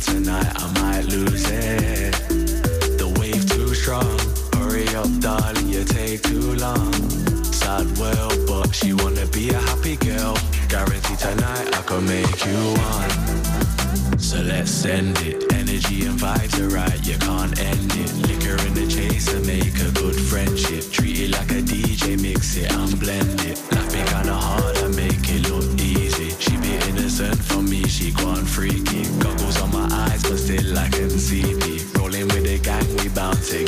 tonight, I might lose it. The wave too strong. Hurry up, darling, you take too long. Sad but she wanna be a happy girl. Guarantee tonight I can make you one. So let's send it. Energy and vibes are right,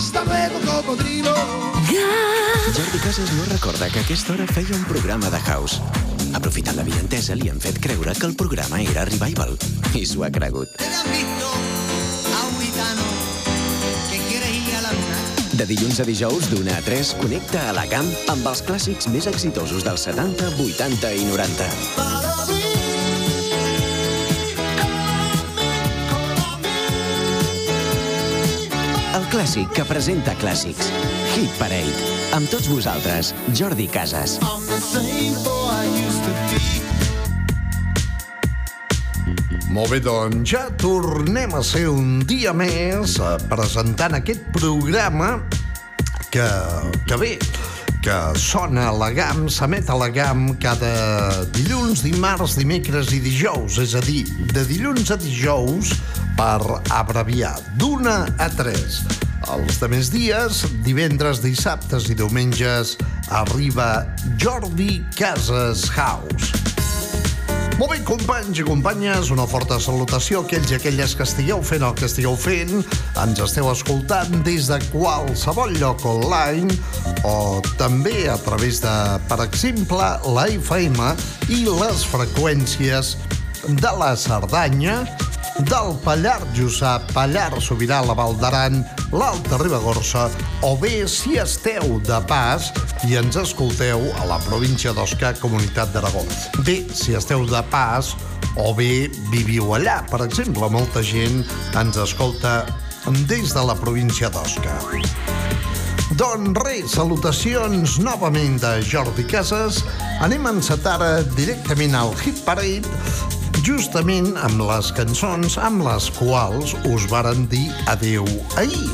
Hasta luego, cocodrilo. Jordi Casas no recorda que a aquesta hora feia un programa de house. Aprofitant la vientesa, li han fet creure que el programa era Revival. I s'ho ha cregut. De dilluns a dijous, d'una a 3, connecta a la GAM amb els clàssics més exitosos dels 70, 80 i 90. Clàssic que presenta clàssics. Hit Parade. Amb tots vosaltres, Jordi Casas. Molt bé, doncs ja tornem a ser un dia més eh, presentant aquest programa que, que bé, que sona a la GAM, s'emet a la GAM cada dilluns, dimarts, dimecres i dijous, és a dir, de dilluns a dijous per abreviar, d'una a tres. Els de més dies, divendres, dissabtes i diumenges, arriba Jordi Casas House. Molt bé, companys i companyes, una forta salutació a aquells i aquelles que estigueu fent el que estigueu fent, ens esteu escoltant des de qualsevol lloc online o també a través de, per exemple, la FM i les freqüències de la Cerdanya, del Pallar Jussà, Pallar Sobirà, la Val d'Aran, l'Alta Ribagorça, o bé si esteu de pas i ens escolteu a la província d'Osca, Comunitat d'Aragó. Bé, si esteu de pas o bé viviu allà. Per exemple, molta gent ens escolta des de la província d'Osca. Doncs res, salutacions novament de Jordi Casas. Anem a encetar ara directament al Hit Parade justament amb les cançons amb les quals us varen dir adeu ahir.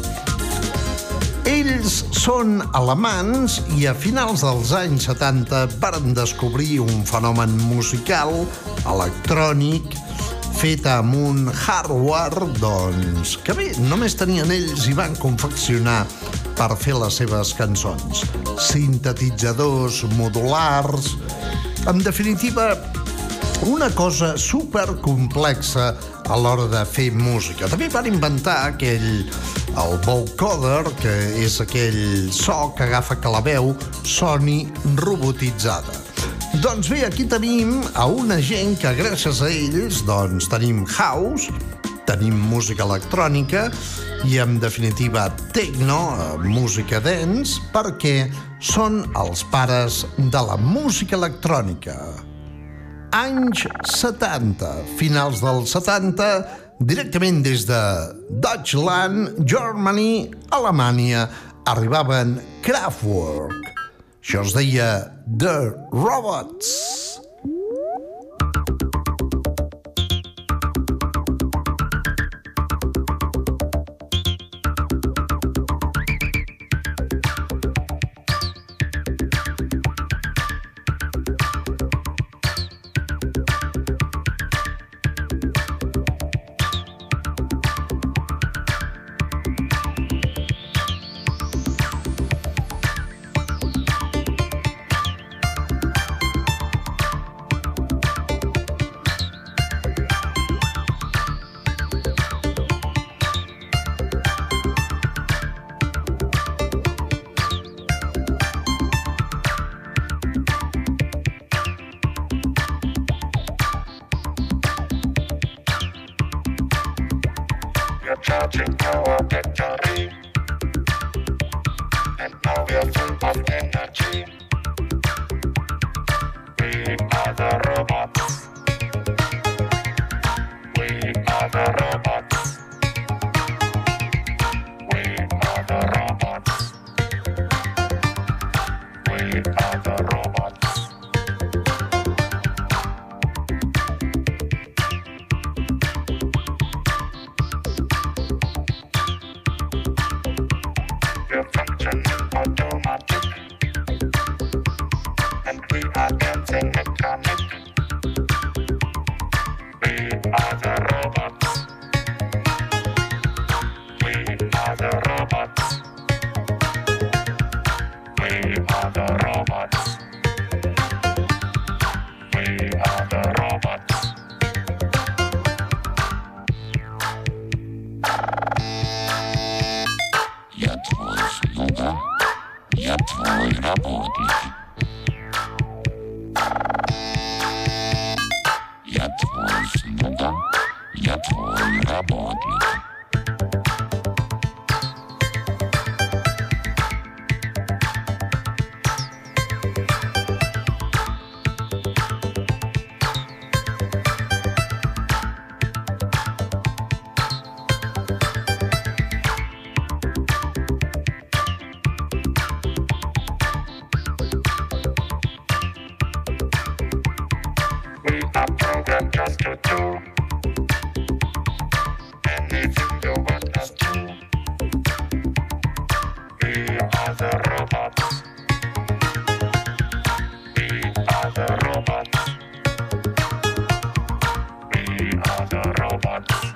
Ells són alemans i a finals dels anys 70 varen descobrir un fenomen musical electrònic fet amb un hardware, doncs, que bé, només tenien ells i van confeccionar per fer les seves cançons. Sintetitzadors modulars... En definitiva, una cosa super complexa a l'hora de fer música. També van inventar aquell el vocoder, que és aquell so que agafa que la veu soni robotitzada. Doncs bé, aquí tenim a una gent que gràcies a ells doncs, tenim house, tenim música electrònica i, en definitiva, techno, música dance, perquè són els pares de la música electrònica anys 70, finals dels 70, directament des de Deutschland, Germany, Alemanya, arribaven Kraftwerk. Això es deia The Robots. robot and a dream. We are the robots. God.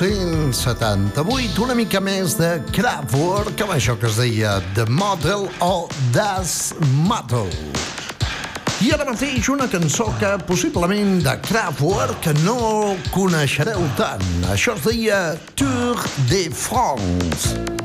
1978, una mica més de Kraftwerk amb això que es deia The Model o Das Model. I ara mateix una cançó que possiblement de Kraftwerk que no coneixereu tant. Això es deia Tour de France.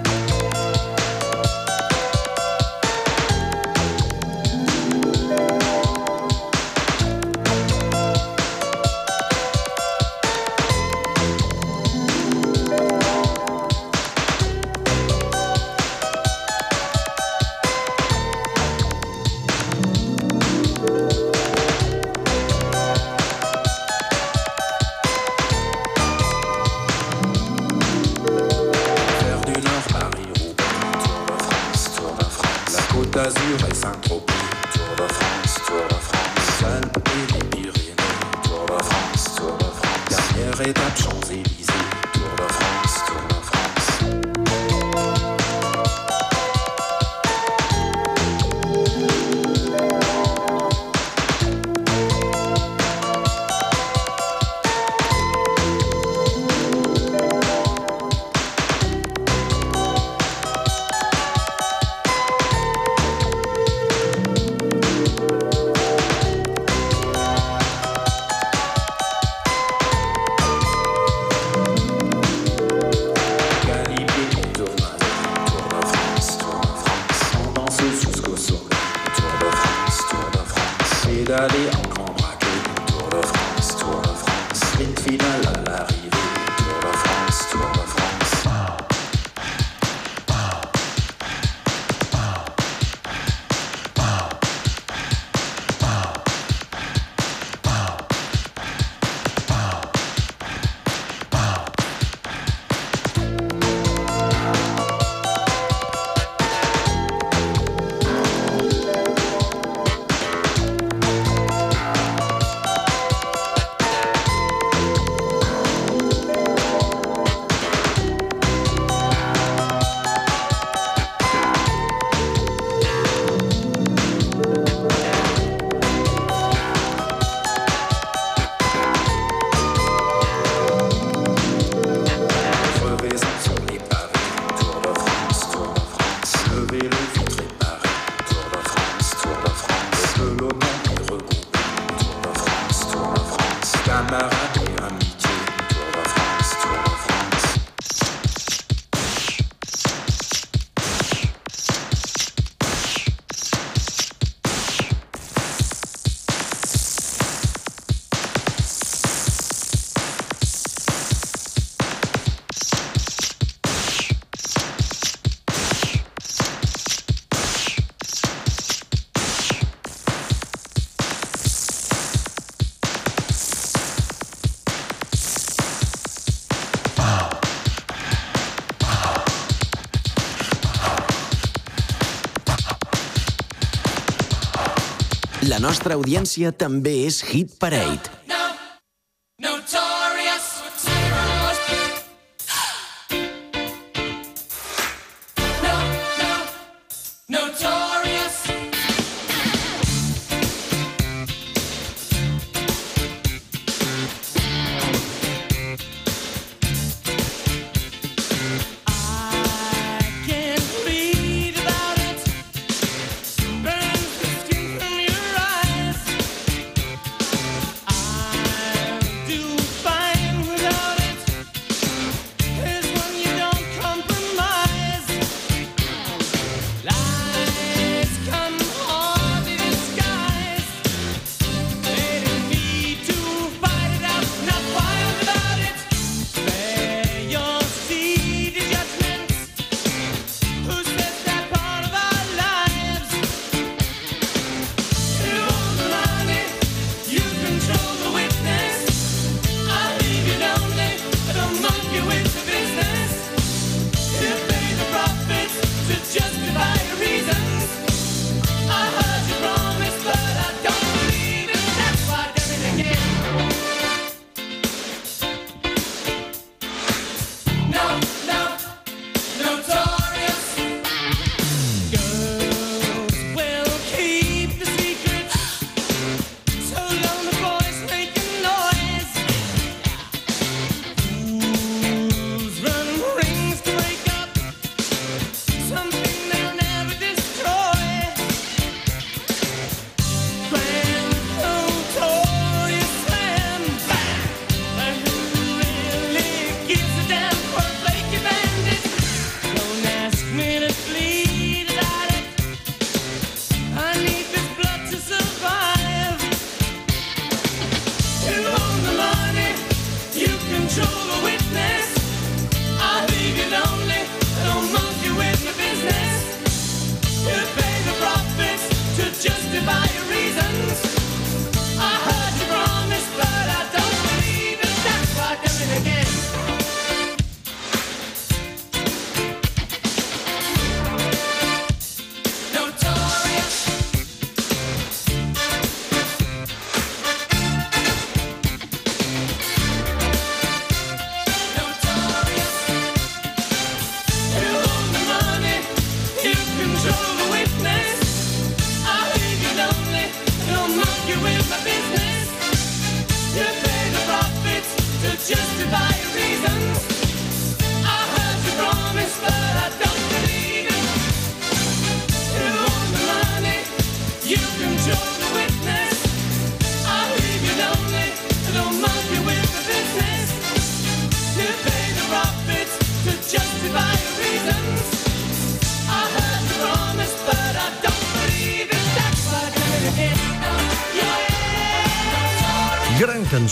La nostra audiència també és Hit Parade.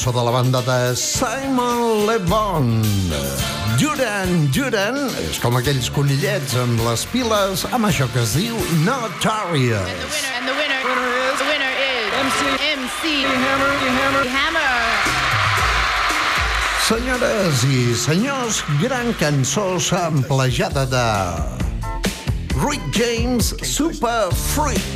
Cançó de la banda de Simon Le Bon. Duran, Duran, és com aquells conillets amb les piles amb això que es diu Notorious. And the winner, is, the winner is MC, MC Hammer, Hammer. Senyores i senyors, gran cançó samplejada de Rick James Super Freak.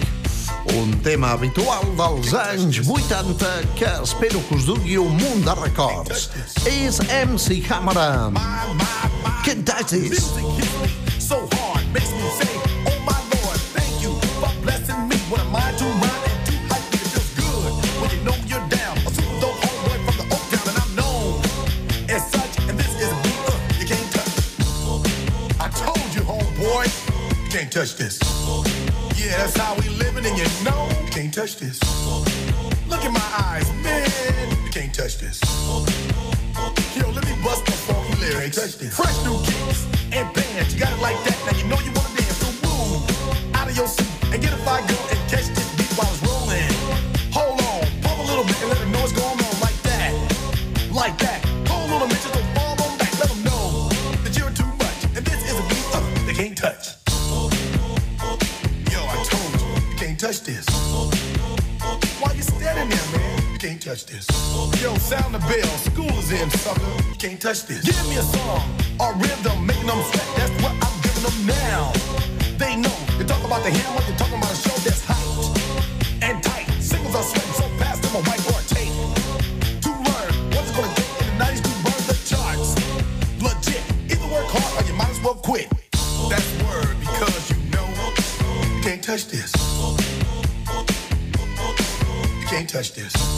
Un tema habitual dels anys 80 que espero que us dugui un munt de records. És MC Hammer amb This. so hard makes me say, Oh my Lord, thank you for blessing me. What am I to rhyme and hype me? It feels good when you know you're down. A super dope homeboy from the Oak Town, and I'm known as such. And this is a beat uh, you can't touch. I told you, homeboy, you can't touch this. Yeah, that's how we living, and you know you can't touch this. Look in my eyes, man, you can't touch this. Yo, let me bust the funky lyrics. Touch this. Fresh new kicks and bands, you got it like that. Now you know you wanna dance, so move out of your seat and get a fire girl You can't touch this. Yo, sound the bell. School is in, sucker. You can't touch this. Give me a song, a rhythm, making them sweat. That's what I'm giving them now. They know. You talk about the hammer, you're talking about a show that's hyped and tight. Singles are sweating so fast, them a white or tape. To learn what's it gonna take in the 90s to burn the charts. Legit. Either work hard or you might as well quit. That's word because you know you can't touch this. You can't touch this.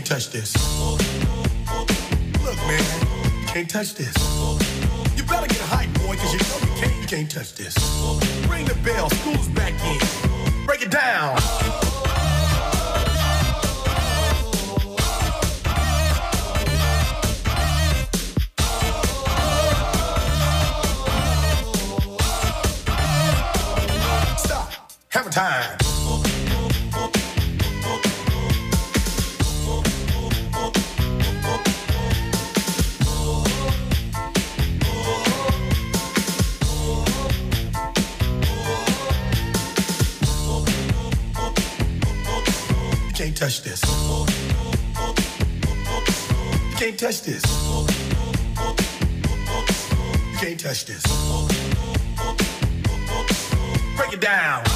Can't touch this. Look, man, you can't touch this. You better get a hype, boy, cause you know you can't, you can't touch this. Ring the bell, school's back in. Break it down. Stop. Hammer time. Touch this. You can't touch this. You can't touch this. Break it down.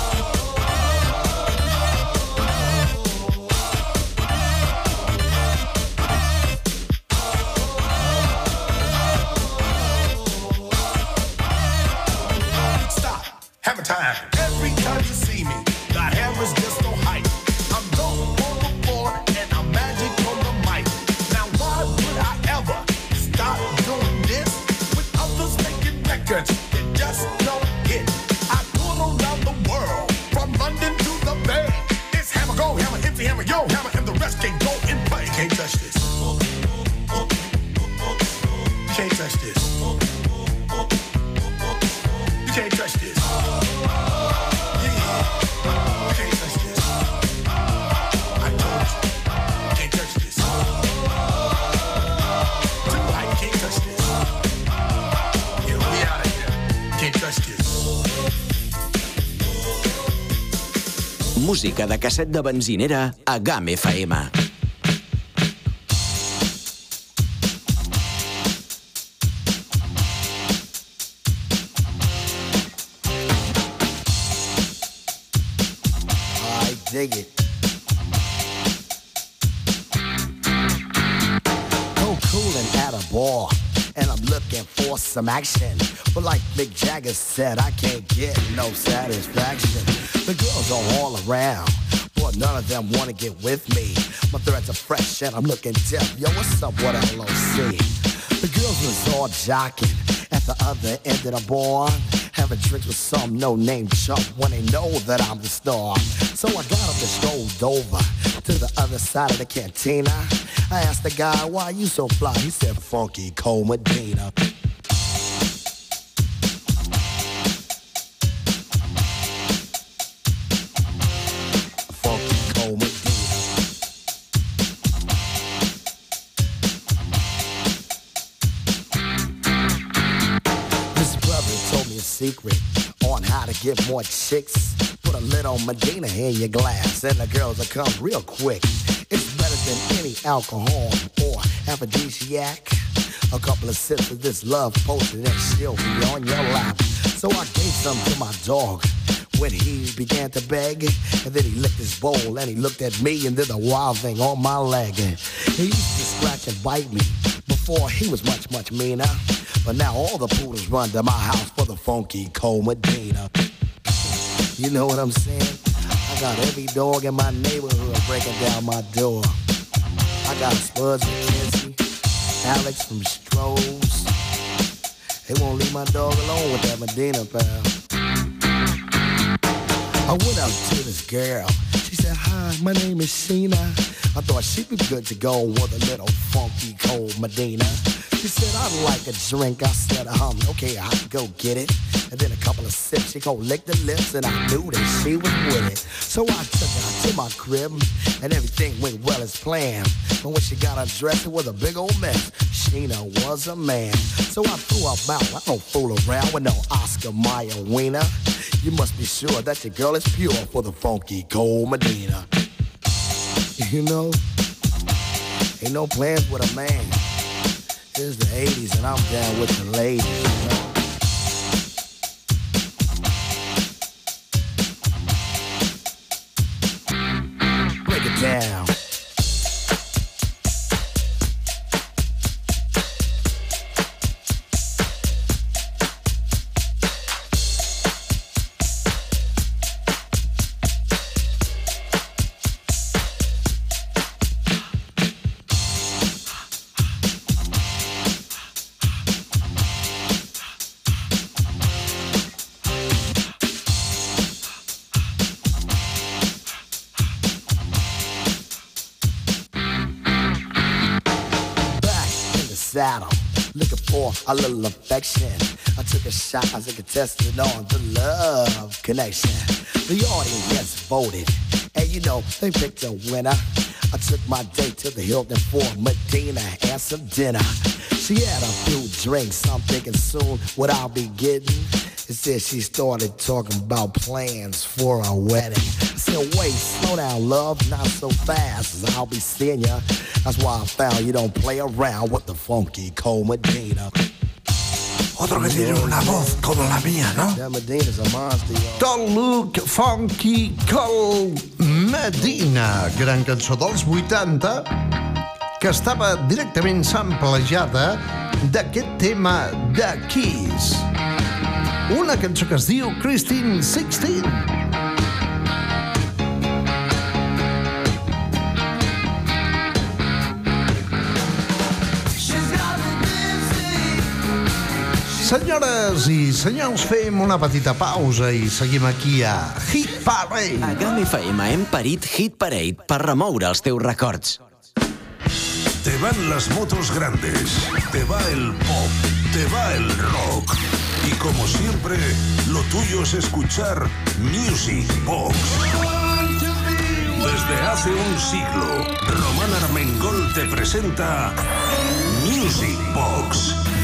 Can't touch this. Música de casset de benzinera a GAM FM. Some action. But like Mick Jagger said, I can't get no satisfaction. The girls are all around, but none of them wanna get with me. My threads are fresh and I'm looking deaf. Yo, what's up with LOC? The girls was all jocking at the other end of the bar, having drinks with some no-name chump when they know that I'm the star. So I got up and strolled over to the other side of the cantina. I asked the guy, why you so fly? He said, Funky Cole get more chicks. Put a little Medina in your glass and the girls will come real quick. It's better than any alcohol or aphrodisiac. A couple of sips of this love potion and she'll be on your lap. So I gave some to my dog when he began to beg. And then he licked his bowl and he looked at me and did the wild thing on my leg. He used to scratch and bite me before he was much, much meaner. But now all the poodles run to my house for the funky Cole Medina. You know what I'm saying? I got every dog in my neighborhood breaking down my door. I got Spuds McKenzie, Alex from Strohs. They won't leave my dog alone with that Medina pal. I went out to this girl. She said, hi, my name is Sheena. I thought she'd be good to go with a little funky cold Medina. She said, I'd like a drink. I said, um, okay, I'll go get it. And then a couple of sips, she go lick the lips, and I knew that she was with it. So I took her to my crib, and everything went well as planned. But when she got undressed, it was a big old mess. Sheena was a man. So I threw her out. I don't fool around with no Oscar Mayer wiener. You must be sure that your girl is pure for the funky cold Medina. You know, ain't no plans with a man. It's the 80s and I'm down with the ladies. A little affection. I took a shot, as I it on the love connection. The audience voted, and you know, they picked a winner. I took my date to the Hilton for Medina and some dinner. She had a few drinks, I'm thinking soon what I'll be getting. It said she started talking about plans for a wedding. I said, wait, slow down, love, not so fast, I'll be seeing ya. That's why I found you don't play around with the funky Cole Medina. Otro que tiene una voz como la mía, ¿no? Don Luke Funky Cole Medina, gran cançó dels 80, que estava directament samplejada d'aquest tema de Kiss. Una cançó que es diu Christine 16. Senyores i senyors, fem una petita pausa i seguim aquí a Hit Parade. A GAM FM hem parit Hit Parade per remoure els teus records. Te van las motos grandes, te va el pop, te va el rock. Y como siempre, lo tuyo es escuchar Music Box. Desde hace un siglo, Román Armengol te presenta Music Box.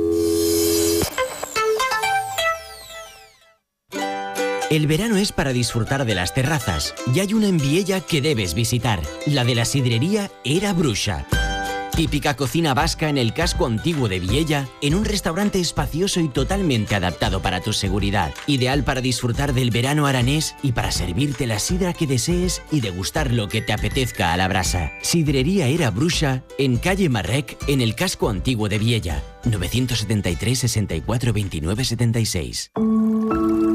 El verano es para disfrutar de las terrazas y hay una en Viella que debes visitar, la de la sidrería Era Bruxa. Típica cocina vasca en el casco antiguo de Viella, en un restaurante espacioso y totalmente adaptado para tu seguridad. Ideal para disfrutar del verano aranés y para servirte la sidra que desees y degustar lo que te apetezca a la brasa. Sidrería Era Bruxa, en calle Marrec, en el casco antiguo de Viella. 973 64 29 76.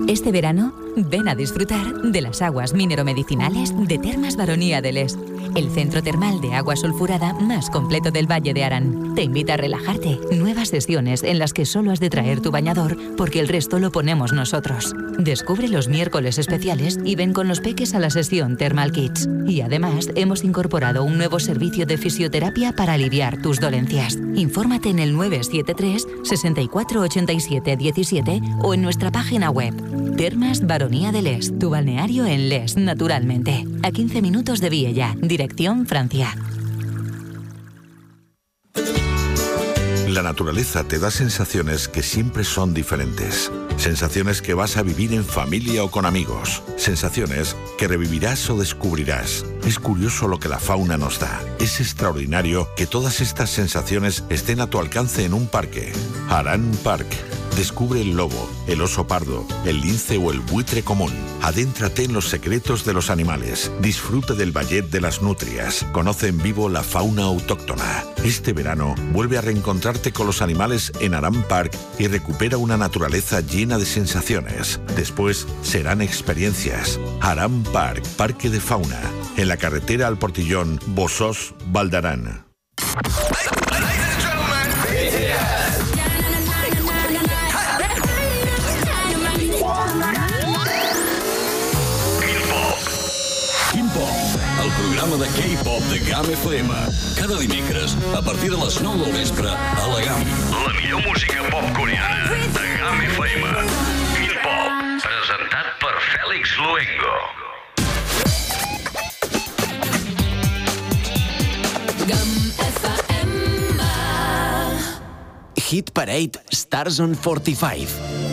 Este verano, ven a disfrutar de las aguas mineromedicinales de Termas Baronía del Est, el centro termal de agua sulfurada más completo del Valle de Arán. Te invita a relajarte. Nuevas sesiones en las que solo has de traer tu bañador porque el resto lo ponemos nosotros. Descubre los miércoles especiales y ven con los peques a la sesión Thermal Kids. Y además, hemos incorporado un nuevo servicio de fisioterapia para aliviar tus dolencias. Infórmate en el 973 64 87 17 o en nuestra página web. Termas Baronía del Est, tu balneario en Les, naturalmente. A 15 minutos de Viella, dirección Francia. La naturaleza te da sensaciones que siempre son diferentes. Sensaciones que vas a vivir en familia o con amigos. Sensaciones que revivirás o descubrirás. Es curioso lo que la fauna nos da. Es extraordinario que todas estas sensaciones estén a tu alcance en un parque. Harán Park. Descubre el lobo, el oso pardo, el lince o el buitre común. Adéntrate en los secretos de los animales. Disfruta del ballet de las nutrias. Conoce en vivo la fauna autóctona. Este verano vuelve a reencontrarte con los animales en Aram Park y recupera una naturaleza llena de sensaciones. Después serán experiencias. Aram Park, Parque de Fauna. En la carretera al Portillón, Bosós, Valdarán. GAM FM. Cada dimecres, a partir de les 9 del vespre, a la GAM. La millor música pop coreana de GAM FM. Quin Pop, presentat per Fèlix Luengo. Hit Parade Stars on 45.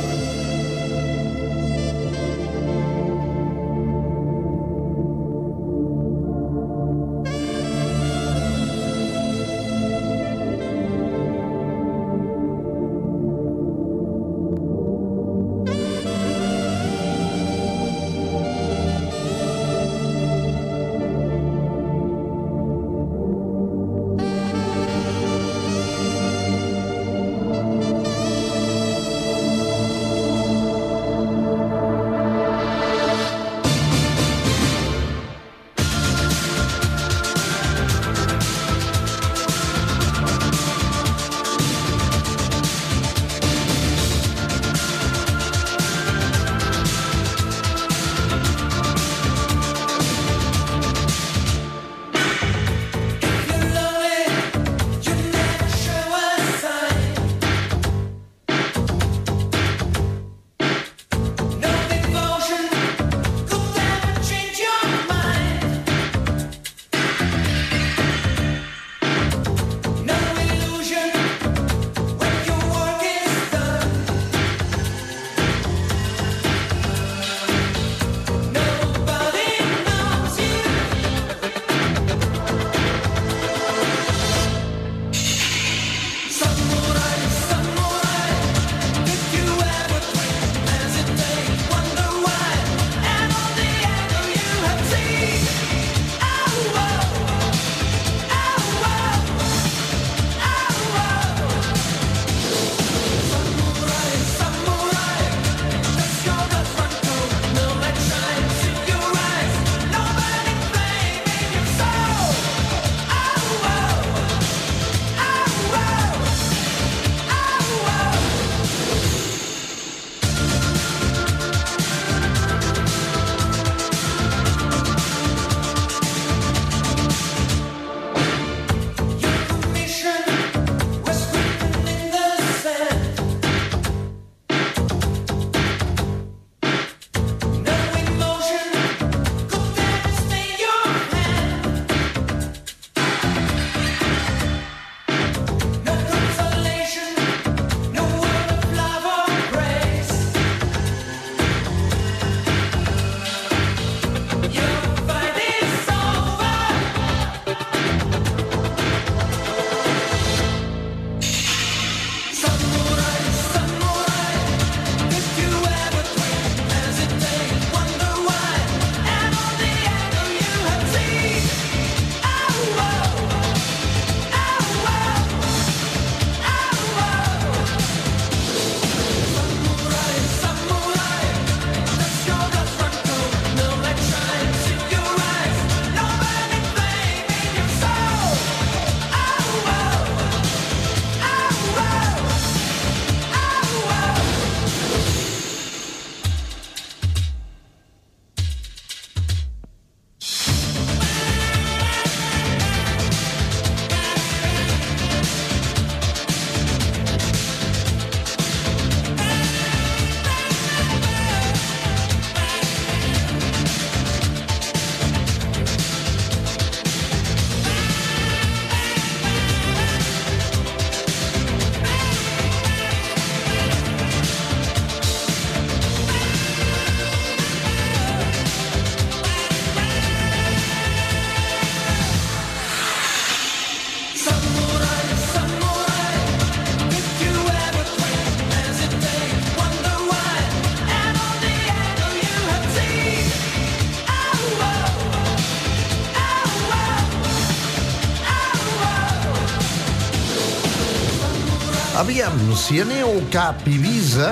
Si aneu cap a Ibiza,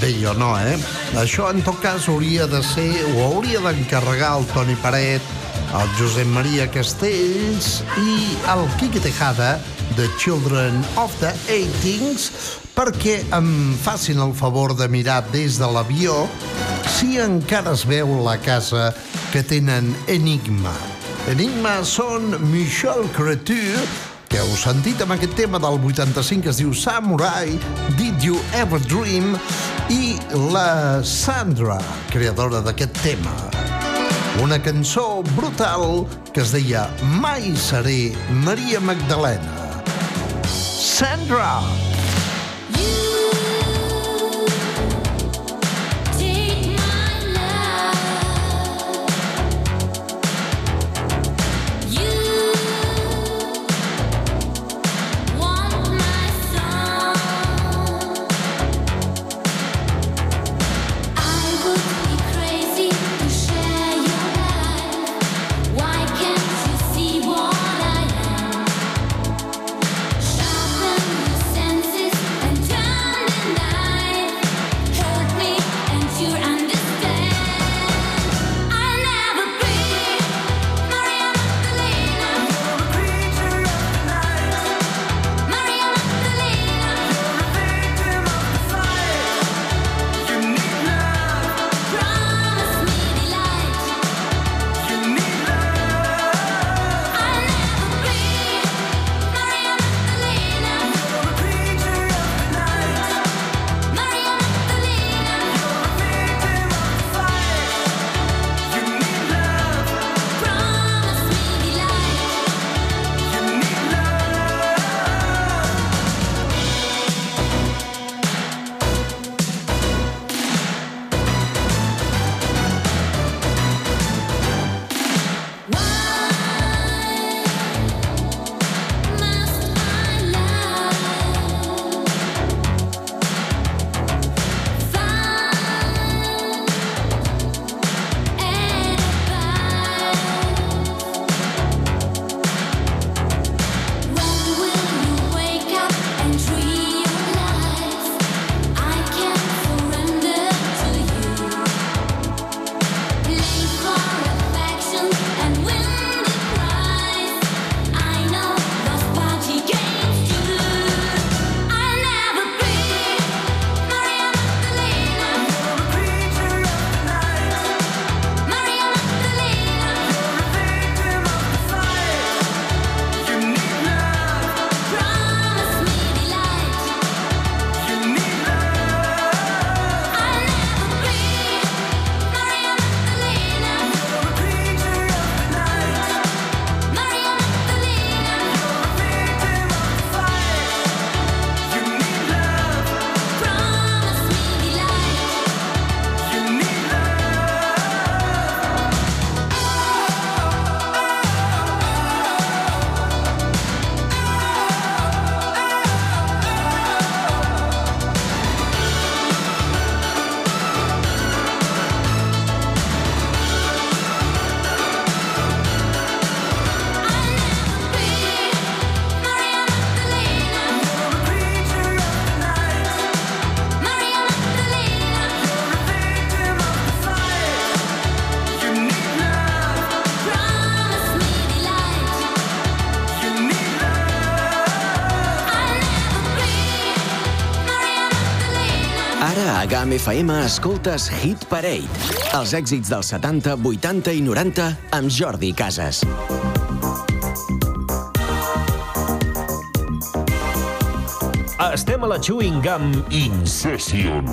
bé, jo no, eh? Això, en tot cas, hauria de ser, o hauria d'encarregar el Toni Paret, el Josep Maria Castells i el Quique Tejada de Children of the 80s perquè em facin el favor de mirar des de l'avió si encara es veu la casa que tenen Enigma. Enigma són Michel Cretu, que heu sentit amb aquest tema del 85 que es diu Samurai, Did You Ever Dream, i la Sandra, creadora d'aquest tema. Una cançó brutal que es deia Mai seré Maria Magdalena. Sandra! Ara GAM FM escoltes Hit Parade. Els èxits dels 70, 80 i 90 amb Jordi Casas. Estem a la Chewing Gum Incession.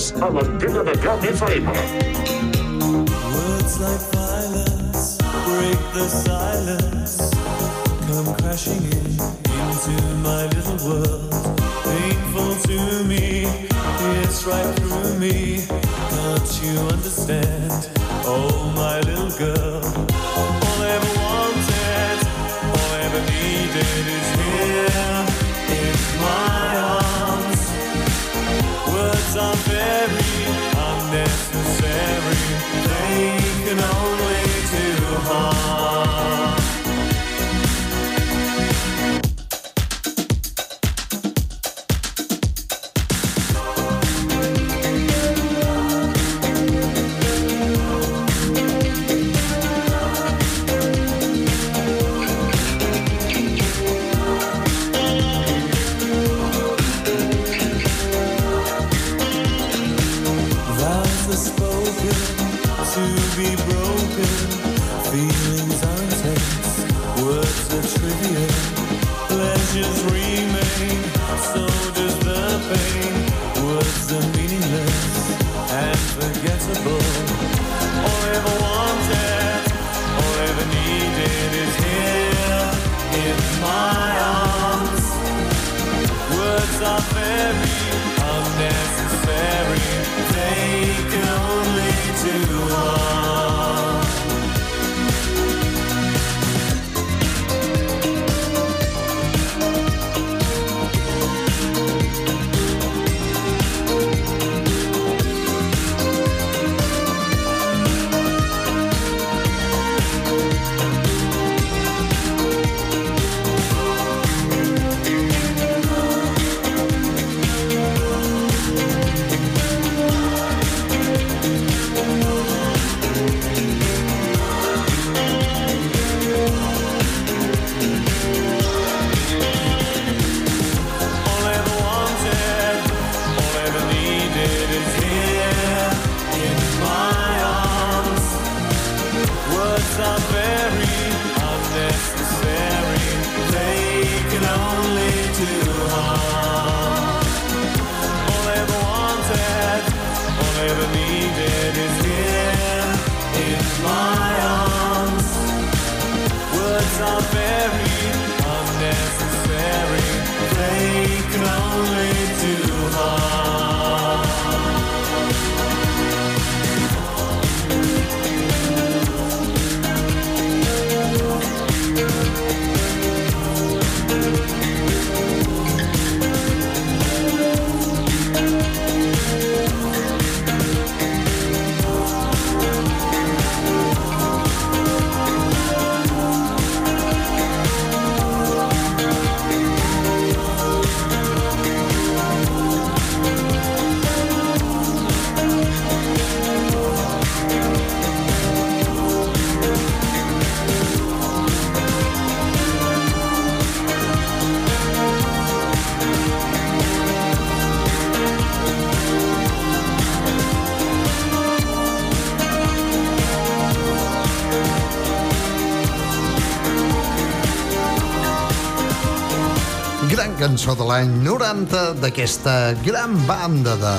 Jordi Casas a l'antena de GAM FM. Words like violence break the silence. Come crashing in into my little world. Painful to me, it's right through me. Can't you understand? Oh, my little girl. All I ever wanted, all I ever needed is here in my arms some very cançó de l'any 90 d'aquesta gran banda de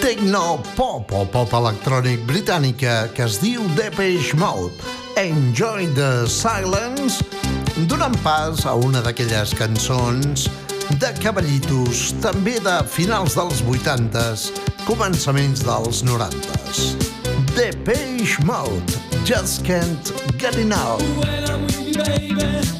techno pop o pop electrònic britànica que es diu Depeche Mode. Enjoy the Silence, donant pas a una d'aquelles cançons de cavallitos, també de finals dels 80s, començaments dels 90s. Depeche Mode, Just Can't Get Enough. When I'm with you, baby.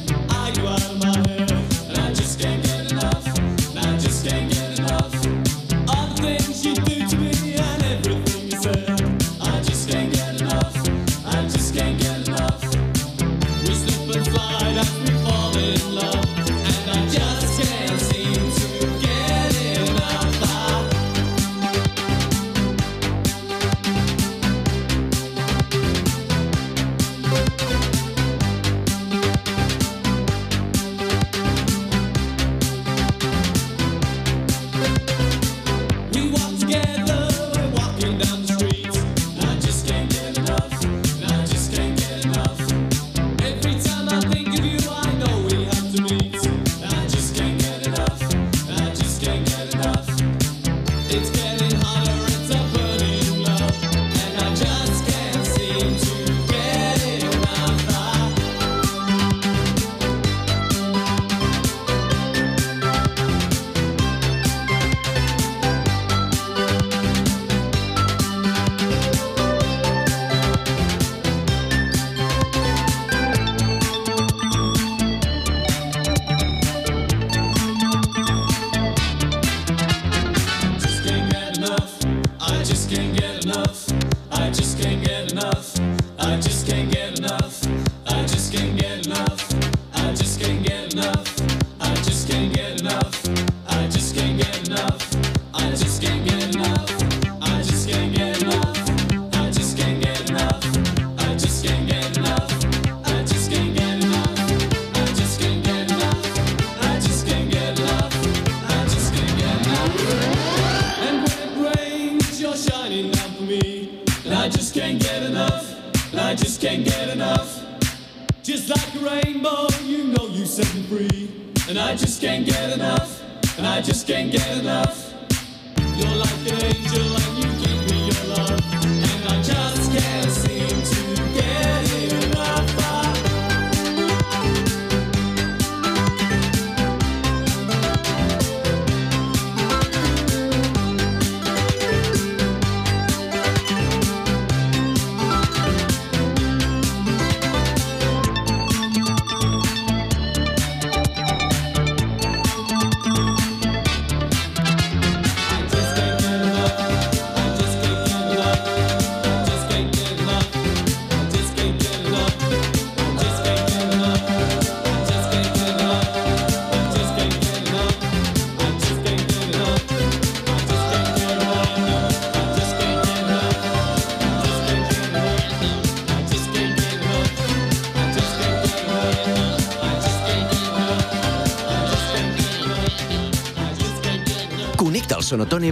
just can't get enough, and I just can't get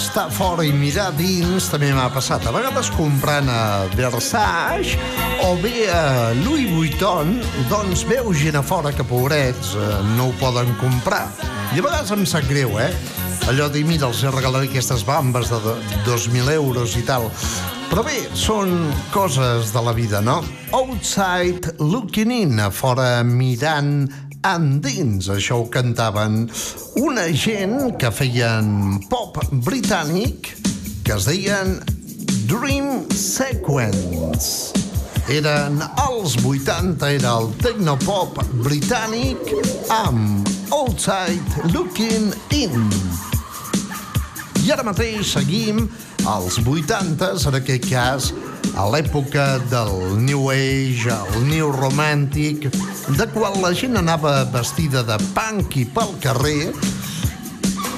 estar fora i mirar dins també m'ha passat. A vegades comprant a Versace o bé a Louis Vuitton, doncs veu gent a fora que, pobrets, eh, no ho poden comprar. I a vegades em sap greu, eh? Allò de, mira, els he regalat aquestes bambes de 2.000 euros i tal. Però bé, són coses de la vida, no? Outside looking in, a fora mirant Endins, això ho cantaven una gent que feien pop britànic que es deien Dream Sequence. Eren els 80, era el tecnopop britànic amb Outside Looking In. I ara mateix seguim als 80s, en aquest cas, a l'època del New Age, el New Romantic, de quan la gent anava vestida de punk i pel carrer,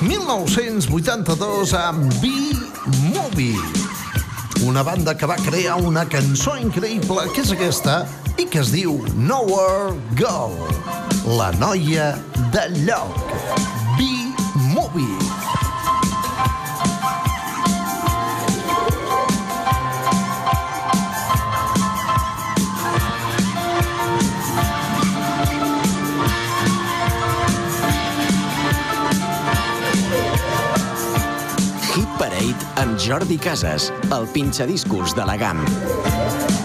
1982 amb B-Movie, una banda que va crear una cançó increïble, que és aquesta, i que es diu Nowhere Girl, la noia de lloc. B-Movie. Jordi Casas, el pinxadiscos de la GAM.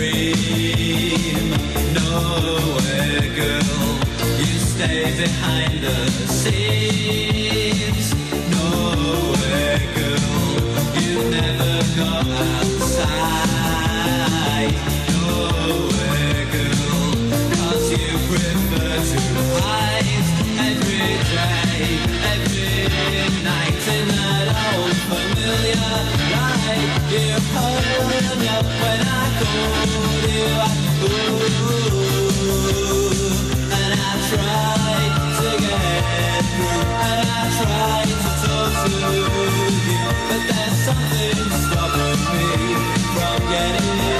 Dream. Nowhere, girl, you stay behind the scenes. Nowhere, girl, you never light. You hung up when I called you. And I tried to get through, and I tried to talk to you, but there's something stopping me from getting